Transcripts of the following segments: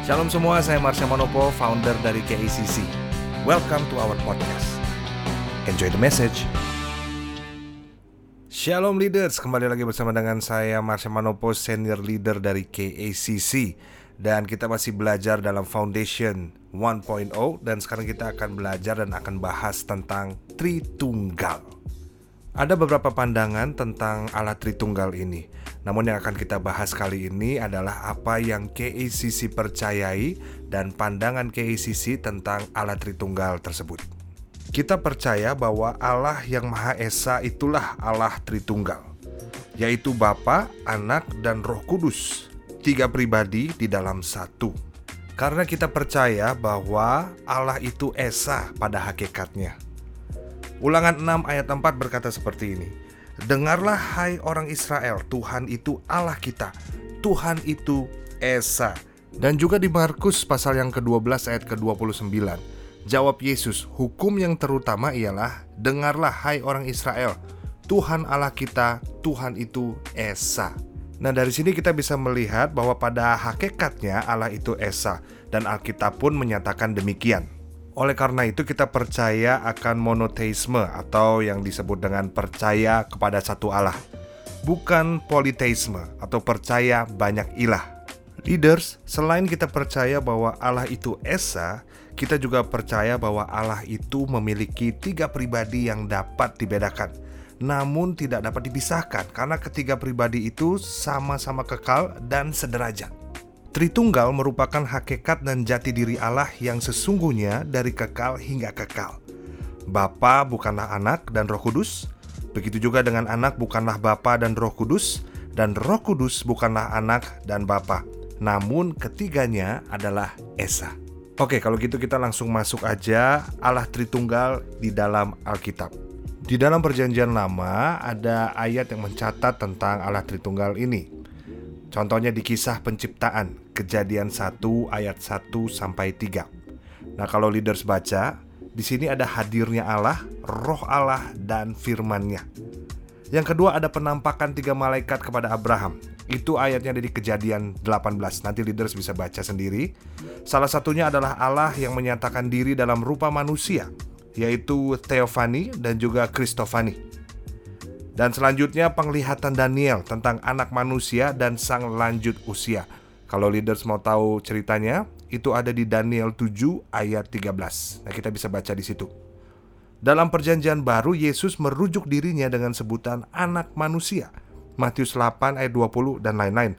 Shalom semua, saya Marsha Manopo, founder dari KACC. Welcome to our podcast. Enjoy the message. Shalom leaders, kembali lagi bersama dengan saya Marsha Manopo, senior leader dari KACC. Dan kita masih belajar dalam Foundation 1.0 dan sekarang kita akan belajar dan akan bahas tentang Tritunggal. Ada beberapa pandangan tentang Allah Tritunggal ini. Namun yang akan kita bahas kali ini adalah apa yang KACC percayai dan pandangan KACC tentang Allah Tritunggal tersebut. Kita percaya bahwa Allah yang Maha Esa itulah Allah Tritunggal, yaitu Bapa, Anak, dan Roh Kudus, tiga pribadi di dalam satu. Karena kita percaya bahwa Allah itu Esa pada hakikatnya. Ulangan 6 ayat 4 berkata seperti ini. Dengarlah hai orang Israel, Tuhan itu Allah kita. Tuhan itu Esa. Dan juga di Markus pasal yang ke-12 ayat ke-29. Jawab Yesus, hukum yang terutama ialah dengarlah hai orang Israel, Tuhan Allah kita, Tuhan itu Esa. Nah dari sini kita bisa melihat bahwa pada hakikatnya Allah itu Esa dan Alkitab pun menyatakan demikian. Oleh karena itu kita percaya akan monoteisme atau yang disebut dengan percaya kepada satu Allah. Bukan politeisme atau percaya banyak ilah. Leaders, selain kita percaya bahwa Allah itu Esa, kita juga percaya bahwa Allah itu memiliki tiga pribadi yang dapat dibedakan, namun tidak dapat dipisahkan karena ketiga pribadi itu sama-sama kekal dan sederajat. Tritunggal merupakan hakikat dan jati diri Allah yang sesungguhnya dari kekal hingga kekal. Bapa bukanlah anak dan roh kudus, begitu juga dengan anak bukanlah bapa dan roh kudus, dan roh kudus bukanlah anak dan bapa, namun ketiganya adalah Esa. Oke, kalau gitu kita langsung masuk aja Allah Tritunggal di dalam Alkitab. Di dalam Perjanjian Lama ada ayat yang mencatat tentang Allah Tritunggal ini. Contohnya di kisah penciptaan, kejadian 1 ayat 1 sampai 3. Nah, kalau leaders baca, di sini ada hadirnya Allah, roh Allah dan firman-Nya. Yang kedua ada penampakan tiga malaikat kepada Abraham. Itu ayatnya dari kejadian 18. Nanti leaders bisa baca sendiri. Salah satunya adalah Allah yang menyatakan diri dalam rupa manusia, yaitu Theophany dan juga Kristofani. Dan selanjutnya penglihatan Daniel tentang anak manusia dan sang lanjut usia. Kalau leaders mau tahu ceritanya, itu ada di Daniel 7 ayat 13. Nah, kita bisa baca di situ. Dalam perjanjian baru, Yesus merujuk dirinya dengan sebutan anak manusia. Matius 8 ayat 20 dan lain-lain.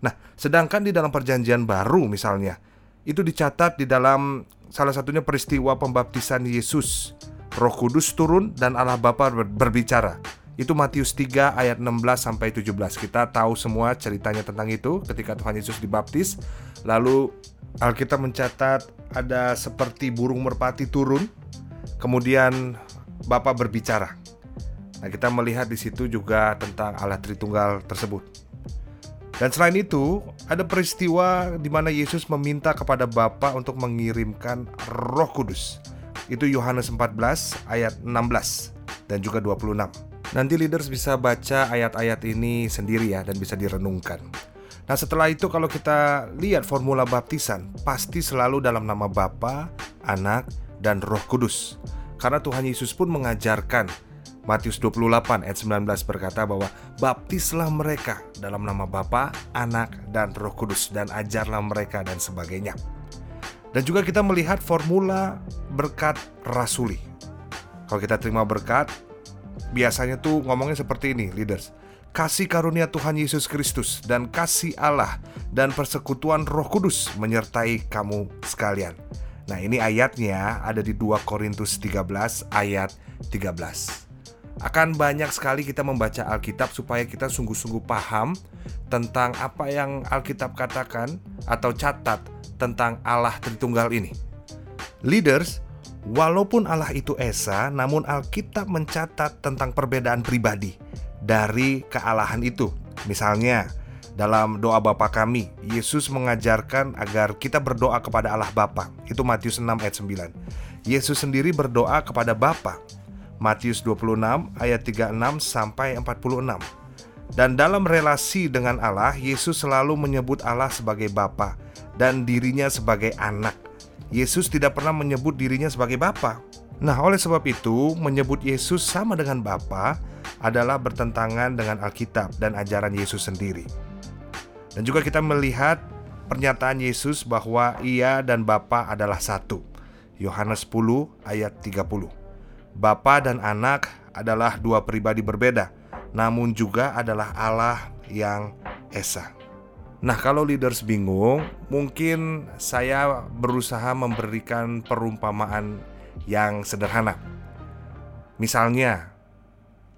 Nah, sedangkan di dalam perjanjian baru misalnya, itu dicatat di dalam salah satunya peristiwa pembaptisan Yesus. Roh Kudus turun dan Allah Bapa berbicara. Itu Matius 3 ayat 16 sampai 17. Kita tahu semua ceritanya tentang itu ketika Tuhan Yesus dibaptis. Lalu Alkitab mencatat ada seperti burung merpati turun, kemudian Bapa berbicara. Nah, kita melihat di situ juga tentang Allah Tritunggal tersebut. Dan selain itu, ada peristiwa di mana Yesus meminta kepada Bapa untuk mengirimkan Roh Kudus. Itu Yohanes 14 ayat 16 dan juga 26. Nanti leaders bisa baca ayat-ayat ini sendiri ya dan bisa direnungkan. Nah setelah itu kalau kita lihat formula baptisan pasti selalu dalam nama Bapa, Anak, dan Roh Kudus. Karena Tuhan Yesus pun mengajarkan Matius 28 ayat 19 berkata bahwa baptislah mereka dalam nama Bapa, Anak, dan Roh Kudus dan ajarlah mereka dan sebagainya. Dan juga kita melihat formula berkat rasuli. Kalau kita terima berkat, biasanya tuh ngomongnya seperti ini, leaders. Kasih karunia Tuhan Yesus Kristus dan kasih Allah dan persekutuan Roh Kudus menyertai kamu sekalian. Nah, ini ayatnya ada di 2 Korintus 13 ayat 13. Akan banyak sekali kita membaca Alkitab supaya kita sungguh-sungguh paham tentang apa yang Alkitab katakan atau catat tentang Allah Tritunggal ini. Leaders, Walaupun Allah itu Esa, namun Alkitab mencatat tentang perbedaan pribadi dari kealahan itu. Misalnya, dalam doa Bapa kami, Yesus mengajarkan agar kita berdoa kepada Allah Bapa. Itu Matius 6 ayat 9. Yesus sendiri berdoa kepada Bapa. Matius 26 ayat 36 sampai 46. Dan dalam relasi dengan Allah, Yesus selalu menyebut Allah sebagai Bapa dan dirinya sebagai anak. Yesus tidak pernah menyebut dirinya sebagai Bapa. Nah, oleh sebab itu, menyebut Yesus sama dengan Bapa adalah bertentangan dengan Alkitab dan ajaran Yesus sendiri. Dan juga kita melihat pernyataan Yesus bahwa ia dan Bapa adalah satu. Yohanes 10 ayat 30. Bapa dan anak adalah dua pribadi berbeda, namun juga adalah Allah yang esa. Nah, kalau leaders bingung, mungkin saya berusaha memberikan perumpamaan yang sederhana. Misalnya,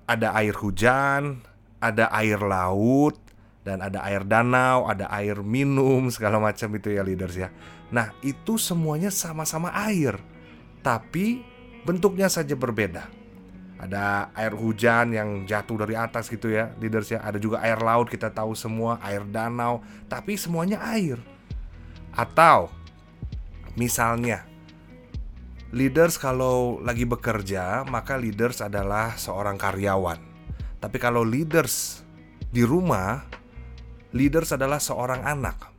ada air hujan, ada air laut, dan ada air danau, ada air minum, segala macam itu ya leaders ya. Nah, itu semuanya sama-sama air, tapi bentuknya saja berbeda ada air hujan yang jatuh dari atas gitu ya leaders ya ada juga air laut kita tahu semua air danau. Tapi semuanya air. Atau misalnya leaders kalau lagi bekerja maka leaders adalah seorang karyawan. Tapi kalau leaders di rumah leaders adalah seorang anak.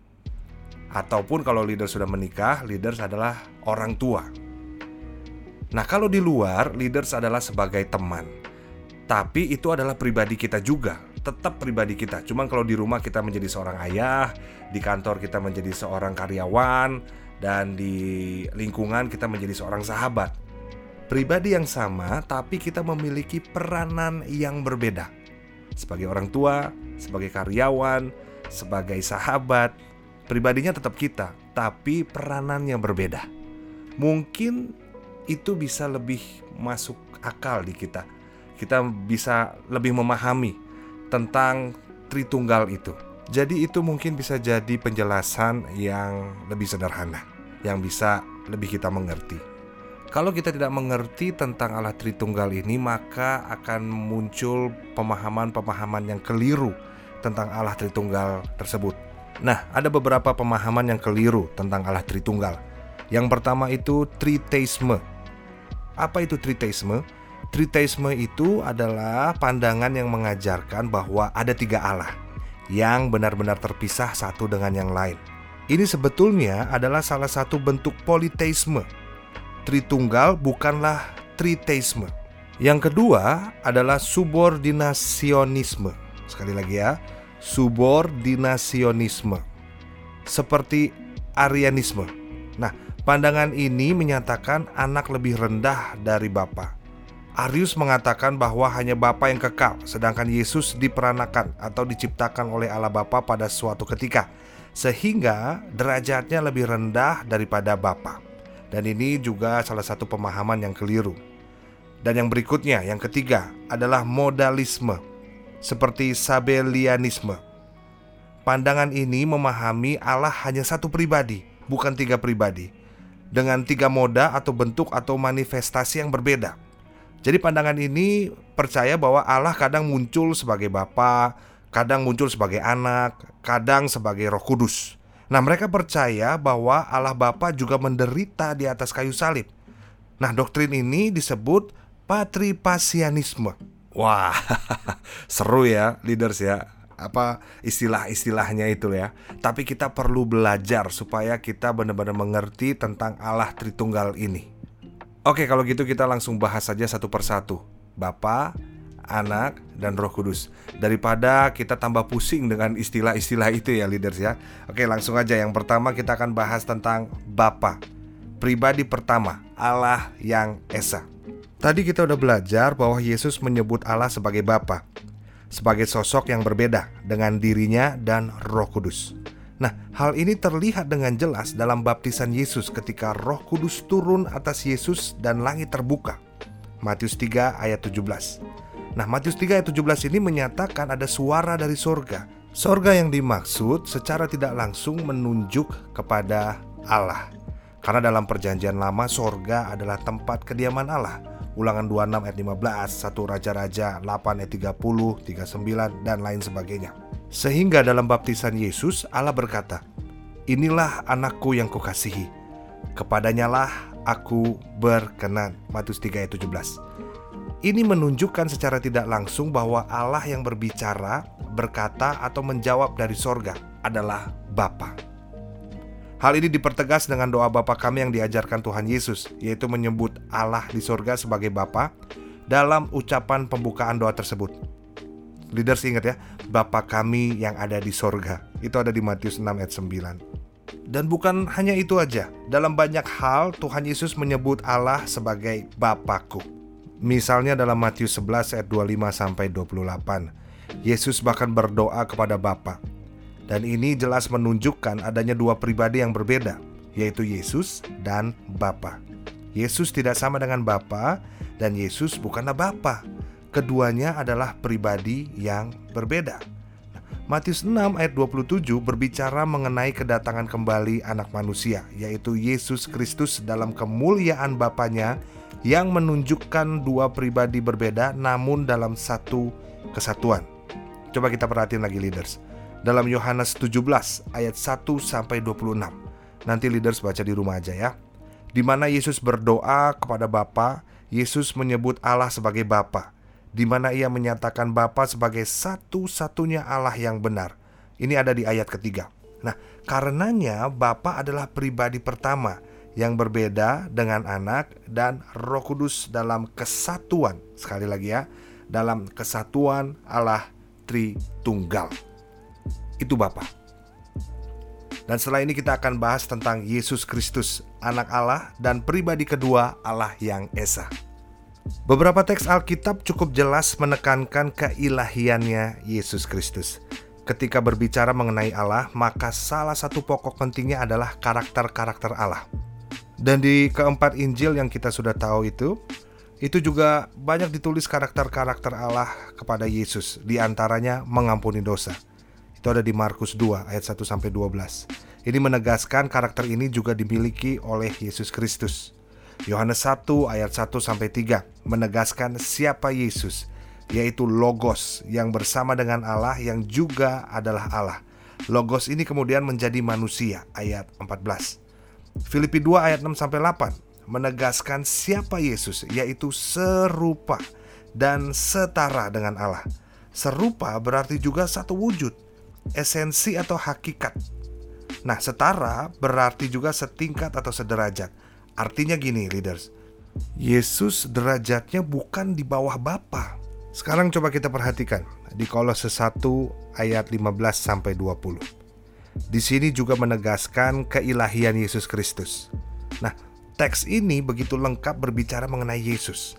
Ataupun kalau leaders sudah menikah leaders adalah orang tua Nah, kalau di luar, leaders adalah sebagai teman. Tapi itu adalah pribadi kita juga, tetap pribadi kita. Cuman kalau di rumah kita menjadi seorang ayah, di kantor kita menjadi seorang karyawan, dan di lingkungan kita menjadi seorang sahabat. Pribadi yang sama, tapi kita memiliki peranan yang berbeda. Sebagai orang tua, sebagai karyawan, sebagai sahabat, pribadinya tetap kita, tapi peranan yang berbeda. Mungkin itu bisa lebih masuk akal di kita. Kita bisa lebih memahami tentang Tritunggal itu. Jadi itu mungkin bisa jadi penjelasan yang lebih sederhana, yang bisa lebih kita mengerti. Kalau kita tidak mengerti tentang Allah Tritunggal ini, maka akan muncul pemahaman-pemahaman yang keliru tentang Allah Tritunggal tersebut. Nah, ada beberapa pemahaman yang keliru tentang Allah Tritunggal. Yang pertama itu triteisme apa itu triteisme? Triteisme itu adalah pandangan yang mengajarkan bahwa ada tiga Allah yang benar-benar terpisah satu dengan yang lain. Ini sebetulnya adalah salah satu bentuk politeisme. Tritunggal bukanlah triteisme. Yang kedua adalah subordinasionisme. Sekali lagi ya, subordinasionisme. Seperti Arianisme. Nah, Pandangan ini menyatakan anak lebih rendah dari Bapa. Arius mengatakan bahwa hanya Bapa yang kekal, sedangkan Yesus diperanakan atau diciptakan oleh Allah Bapa pada suatu ketika, sehingga derajatnya lebih rendah daripada Bapa. Dan ini juga salah satu pemahaman yang keliru. Dan yang berikutnya, yang ketiga, adalah modalisme, seperti Sabelianisme. Pandangan ini memahami Allah hanya satu pribadi, bukan tiga pribadi dengan tiga moda atau bentuk atau manifestasi yang berbeda. Jadi pandangan ini percaya bahwa Allah kadang muncul sebagai Bapa, kadang muncul sebagai anak, kadang sebagai Roh Kudus. Nah, mereka percaya bahwa Allah Bapa juga menderita di atas kayu salib. Nah, doktrin ini disebut patripasianisme. Wah, seru ya leaders ya apa istilah-istilahnya itu ya. Tapi kita perlu belajar supaya kita benar-benar mengerti tentang Allah Tritunggal ini. Oke, kalau gitu kita langsung bahas saja satu persatu. Bapa, Anak, dan Roh Kudus. Daripada kita tambah pusing dengan istilah-istilah itu ya leaders ya. Oke, langsung aja yang pertama kita akan bahas tentang Bapa. Pribadi pertama, Allah yang Esa. Tadi kita udah belajar bahwa Yesus menyebut Allah sebagai Bapa sebagai sosok yang berbeda dengan dirinya dan Roh Kudus. Nah, hal ini terlihat dengan jelas dalam baptisan Yesus ketika Roh Kudus turun atas Yesus dan langit terbuka. Matius 3 ayat 17. Nah, Matius 3 ayat 17 ini menyatakan ada suara dari sorga. Sorga yang dimaksud secara tidak langsung menunjuk kepada Allah. Karena dalam perjanjian lama sorga adalah tempat kediaman Allah Ulangan 26 ayat 15, 1 Raja-Raja 8 ayat 30, 39 dan lain sebagainya. Sehingga dalam baptisan Yesus Allah berkata, "Inilah anakku yang kukasihi. Kepadanyalah aku berkenan." Matius 3 ayat 17. Ini menunjukkan secara tidak langsung bahwa Allah yang berbicara, berkata, atau menjawab dari sorga adalah Bapa. Hal ini dipertegas dengan doa Bapa kami yang diajarkan Tuhan Yesus, yaitu menyebut Allah di sorga sebagai Bapa dalam ucapan pembukaan doa tersebut. Leaders ingat ya, Bapa kami yang ada di sorga. Itu ada di Matius 6 ayat 9. Dan bukan hanya itu aja, dalam banyak hal Tuhan Yesus menyebut Allah sebagai Bapakku. Misalnya dalam Matius 11 ayat 25 sampai 28. Yesus bahkan berdoa kepada Bapa. Dan ini jelas menunjukkan adanya dua pribadi yang berbeda, yaitu Yesus dan Bapa. Yesus tidak sama dengan Bapa dan Yesus bukanlah Bapa. Keduanya adalah pribadi yang berbeda. Matius 6 ayat 27 berbicara mengenai kedatangan kembali anak manusia, yaitu Yesus Kristus dalam kemuliaan Bapaknya yang menunjukkan dua pribadi berbeda namun dalam satu kesatuan. Coba kita perhatiin lagi leaders. Dalam Yohanes 17 ayat 1 sampai 26. Nanti leaders baca di rumah aja ya. Di mana Yesus berdoa kepada Bapa, Yesus menyebut Allah sebagai Bapa. Di mana ia menyatakan Bapa sebagai satu-satunya Allah yang benar. Ini ada di ayat ketiga. Nah, karenanya Bapa adalah pribadi pertama yang berbeda dengan anak dan Roh Kudus dalam kesatuan. Sekali lagi ya, dalam kesatuan Allah Tritunggal. Itu Bapa. Dan setelah ini kita akan bahas tentang Yesus Kristus, anak Allah dan pribadi kedua Allah yang Esa. Beberapa teks Alkitab cukup jelas menekankan keilahiannya Yesus Kristus. Ketika berbicara mengenai Allah, maka salah satu pokok pentingnya adalah karakter-karakter Allah. Dan di keempat Injil yang kita sudah tahu itu, itu juga banyak ditulis karakter-karakter Allah kepada Yesus, di antaranya mengampuni dosa. Itu ada di Markus 2 ayat 1 sampai 12. Ini menegaskan karakter ini juga dimiliki oleh Yesus Kristus. Yohanes 1 ayat 1 sampai 3 menegaskan siapa Yesus, yaitu Logos yang bersama dengan Allah yang juga adalah Allah. Logos ini kemudian menjadi manusia ayat 14. Filipi 2 ayat 6 sampai 8 menegaskan siapa Yesus yaitu serupa dan setara dengan Allah. Serupa berarti juga satu wujud, esensi atau hakikat. Nah, setara berarti juga setingkat atau sederajat. Artinya gini, leaders. Yesus derajatnya bukan di bawah Bapa. Sekarang coba kita perhatikan di Kolose 1 ayat 15 sampai 20. Di sini juga menegaskan keilahian Yesus Kristus. Nah, teks ini begitu lengkap berbicara mengenai Yesus.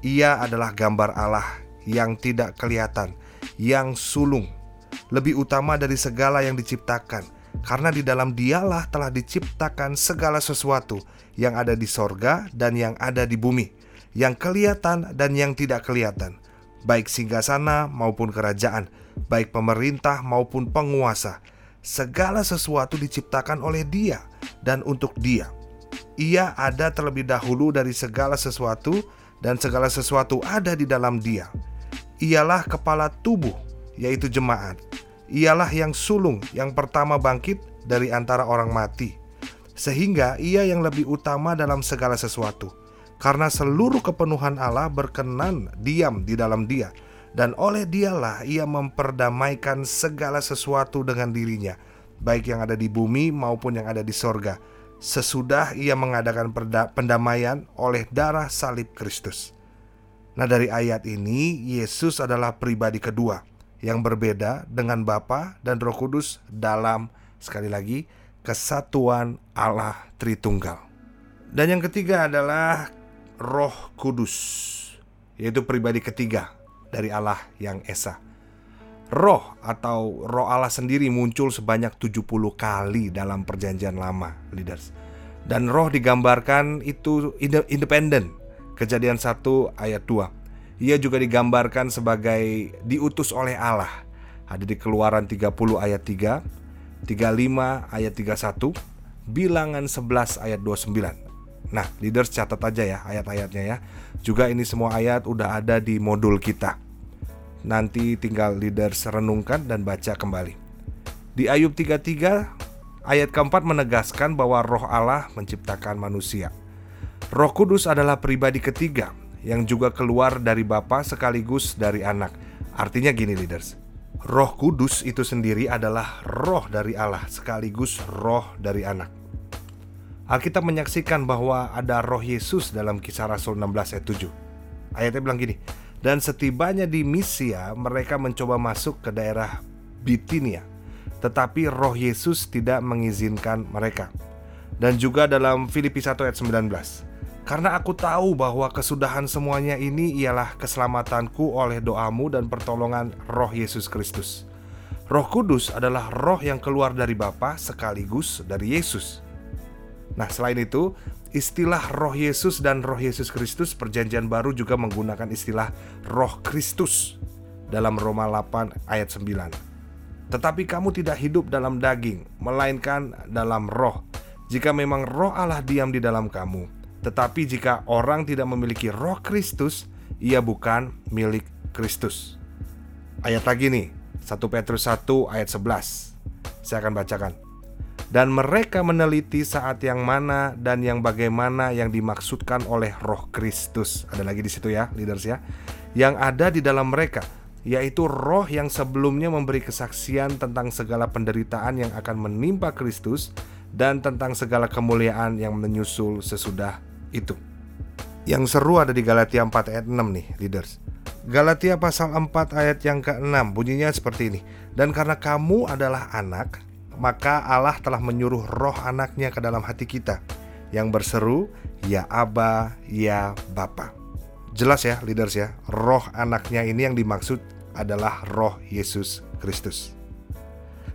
Ia adalah gambar Allah yang tidak kelihatan, yang sulung, lebih utama dari segala yang diciptakan, karena di dalam Dialah telah diciptakan segala sesuatu yang ada di sorga dan yang ada di bumi, yang kelihatan dan yang tidak kelihatan, baik singgasana maupun kerajaan, baik pemerintah maupun penguasa segala sesuatu diciptakan oleh Dia dan untuk Dia. Ia ada terlebih dahulu dari segala sesuatu, dan segala sesuatu ada di dalam Dia. Ialah kepala tubuh, yaitu jemaat. Ialah yang sulung yang pertama bangkit dari antara orang mati, sehingga Ia yang lebih utama dalam segala sesuatu, karena seluruh kepenuhan Allah berkenan diam di dalam Dia. Dan oleh dialah ia memperdamaikan segala sesuatu dengan dirinya, baik yang ada di bumi maupun yang ada di sorga, sesudah ia mengadakan pendamaian oleh darah salib Kristus. Nah dari ayat ini, Yesus adalah pribadi kedua yang berbeda dengan Bapa dan Roh Kudus dalam, sekali lagi, kesatuan Allah Tritunggal. Dan yang ketiga adalah Roh Kudus, yaitu pribadi ketiga dari Allah yang Esa. Roh atau roh Allah sendiri muncul sebanyak 70 kali dalam perjanjian lama, leaders. Dan roh digambarkan itu independen. Kejadian 1 ayat 2. Ia juga digambarkan sebagai diutus oleh Allah. Ada di Keluaran 30 ayat 3, 35 ayat 31, Bilangan 11 ayat 29. Nah, leaders catat aja ya ayat-ayatnya ya. Juga ini semua ayat udah ada di modul kita. Nanti tinggal leaders renungkan dan baca kembali. Di Ayub 33 ayat keempat menegaskan bahwa roh Allah menciptakan manusia. Roh Kudus adalah pribadi ketiga yang juga keluar dari Bapa sekaligus dari Anak. Artinya gini leaders. Roh Kudus itu sendiri adalah roh dari Allah sekaligus roh dari Anak. Alkitab menyaksikan bahwa ada roh Yesus dalam kisah Rasul 16 ayat 7. Ayatnya bilang gini, dan setibanya di Misia mereka mencoba masuk ke daerah Bitinia, tetapi roh Yesus tidak mengizinkan mereka. Dan juga dalam Filipi 1 ayat 19, karena aku tahu bahwa kesudahan semuanya ini ialah keselamatanku oleh doamu dan pertolongan roh Yesus Kristus. Roh Kudus adalah roh yang keluar dari Bapa sekaligus dari Yesus. Nah, selain itu, istilah Roh Yesus dan Roh Yesus Kristus Perjanjian Baru juga menggunakan istilah Roh Kristus dalam Roma 8 ayat 9. Tetapi kamu tidak hidup dalam daging, melainkan dalam roh. Jika memang roh Allah diam di dalam kamu, tetapi jika orang tidak memiliki roh Kristus, ia bukan milik Kristus. Ayat lagi nih, 1 Petrus 1 ayat 11. Saya akan bacakan dan mereka meneliti saat yang mana dan yang bagaimana yang dimaksudkan oleh Roh Kristus. Ada lagi di situ ya, leaders ya. Yang ada di dalam mereka, yaitu roh yang sebelumnya memberi kesaksian tentang segala penderitaan yang akan menimpa Kristus dan tentang segala kemuliaan yang menyusul sesudah itu. Yang seru ada di Galatia 4 ayat 6 nih, leaders. Galatia pasal 4 ayat yang ke-6 bunyinya seperti ini. Dan karena kamu adalah anak, maka Allah telah menyuruh roh anaknya ke dalam hati kita yang berseru, Ya Aba, Ya Bapa. Jelas ya leaders ya, roh anaknya ini yang dimaksud adalah roh Yesus Kristus.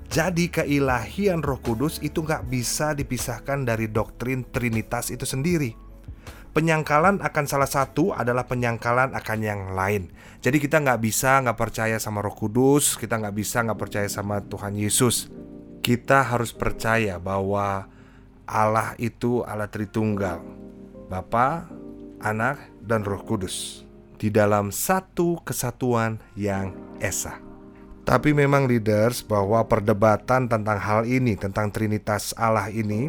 Jadi keilahian roh kudus itu nggak bisa dipisahkan dari doktrin Trinitas itu sendiri. Penyangkalan akan salah satu adalah penyangkalan akan yang lain. Jadi kita nggak bisa nggak percaya sama Roh Kudus, kita nggak bisa nggak percaya sama Tuhan Yesus kita harus percaya bahwa Allah itu Allah Tritunggal, Bapa, Anak, dan Roh Kudus di dalam satu kesatuan yang esa. Tapi memang leaders bahwa perdebatan tentang hal ini, tentang Trinitas Allah ini,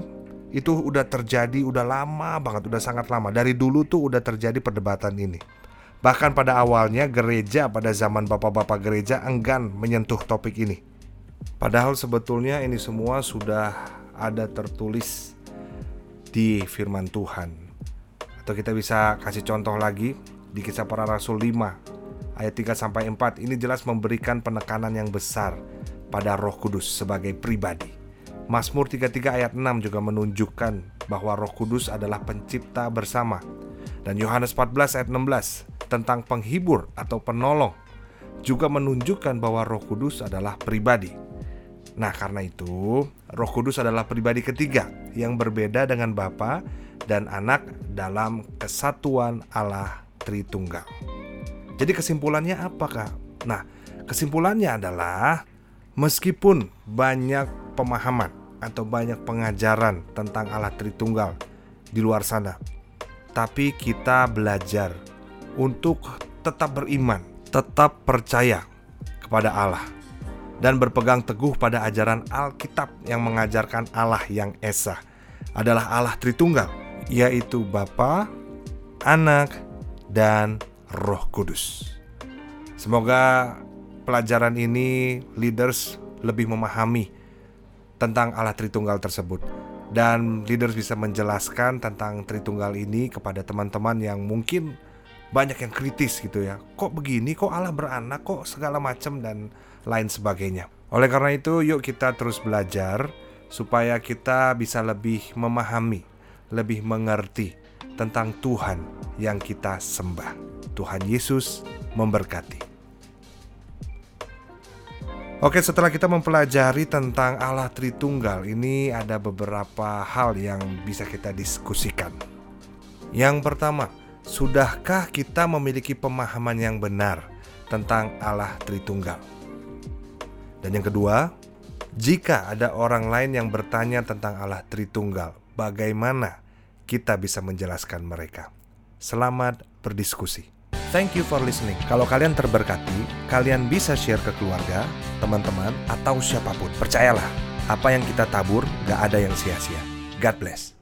itu udah terjadi udah lama banget, udah sangat lama. Dari dulu tuh udah terjadi perdebatan ini. Bahkan pada awalnya gereja pada zaman bapak-bapak gereja enggan menyentuh topik ini. Padahal sebetulnya ini semua sudah ada tertulis di firman Tuhan. Atau kita bisa kasih contoh lagi di kisah para rasul 5 ayat 3 sampai 4 ini jelas memberikan penekanan yang besar pada Roh Kudus sebagai pribadi. Mazmur 33 ayat 6 juga menunjukkan bahwa Roh Kudus adalah pencipta bersama. Dan Yohanes 14 ayat 16 tentang penghibur atau penolong juga menunjukkan bahwa Roh Kudus adalah pribadi. Nah, karena itu, Roh Kudus adalah pribadi ketiga yang berbeda dengan Bapa dan Anak dalam kesatuan Allah Tritunggal. Jadi kesimpulannya apakah? Nah, kesimpulannya adalah meskipun banyak pemahaman atau banyak pengajaran tentang Allah Tritunggal di luar sana, tapi kita belajar untuk tetap beriman, tetap percaya kepada Allah dan berpegang teguh pada ajaran Alkitab yang mengajarkan Allah yang Esa adalah Allah Tritunggal, yaitu Bapa, Anak, dan Roh Kudus. Semoga pelajaran ini leaders lebih memahami tentang Allah Tritunggal tersebut dan leaders bisa menjelaskan tentang Tritunggal ini kepada teman-teman yang mungkin banyak yang kritis gitu ya. Kok begini? Kok Allah beranak? Kok segala macam dan lain sebagainya. Oleh karena itu, yuk kita terus belajar supaya kita bisa lebih memahami, lebih mengerti tentang Tuhan yang kita sembah. Tuhan Yesus memberkati. Oke, setelah kita mempelajari tentang Allah Tritunggal, ini ada beberapa hal yang bisa kita diskusikan. Yang pertama, Sudahkah kita memiliki pemahaman yang benar tentang Allah Tritunggal? Dan yang kedua, jika ada orang lain yang bertanya tentang Allah Tritunggal, bagaimana kita bisa menjelaskan mereka? Selamat berdiskusi. Thank you for listening. Kalau kalian terberkati, kalian bisa share ke keluarga, teman-teman, atau siapa pun. Percayalah, apa yang kita tabur gak ada yang sia-sia. God bless.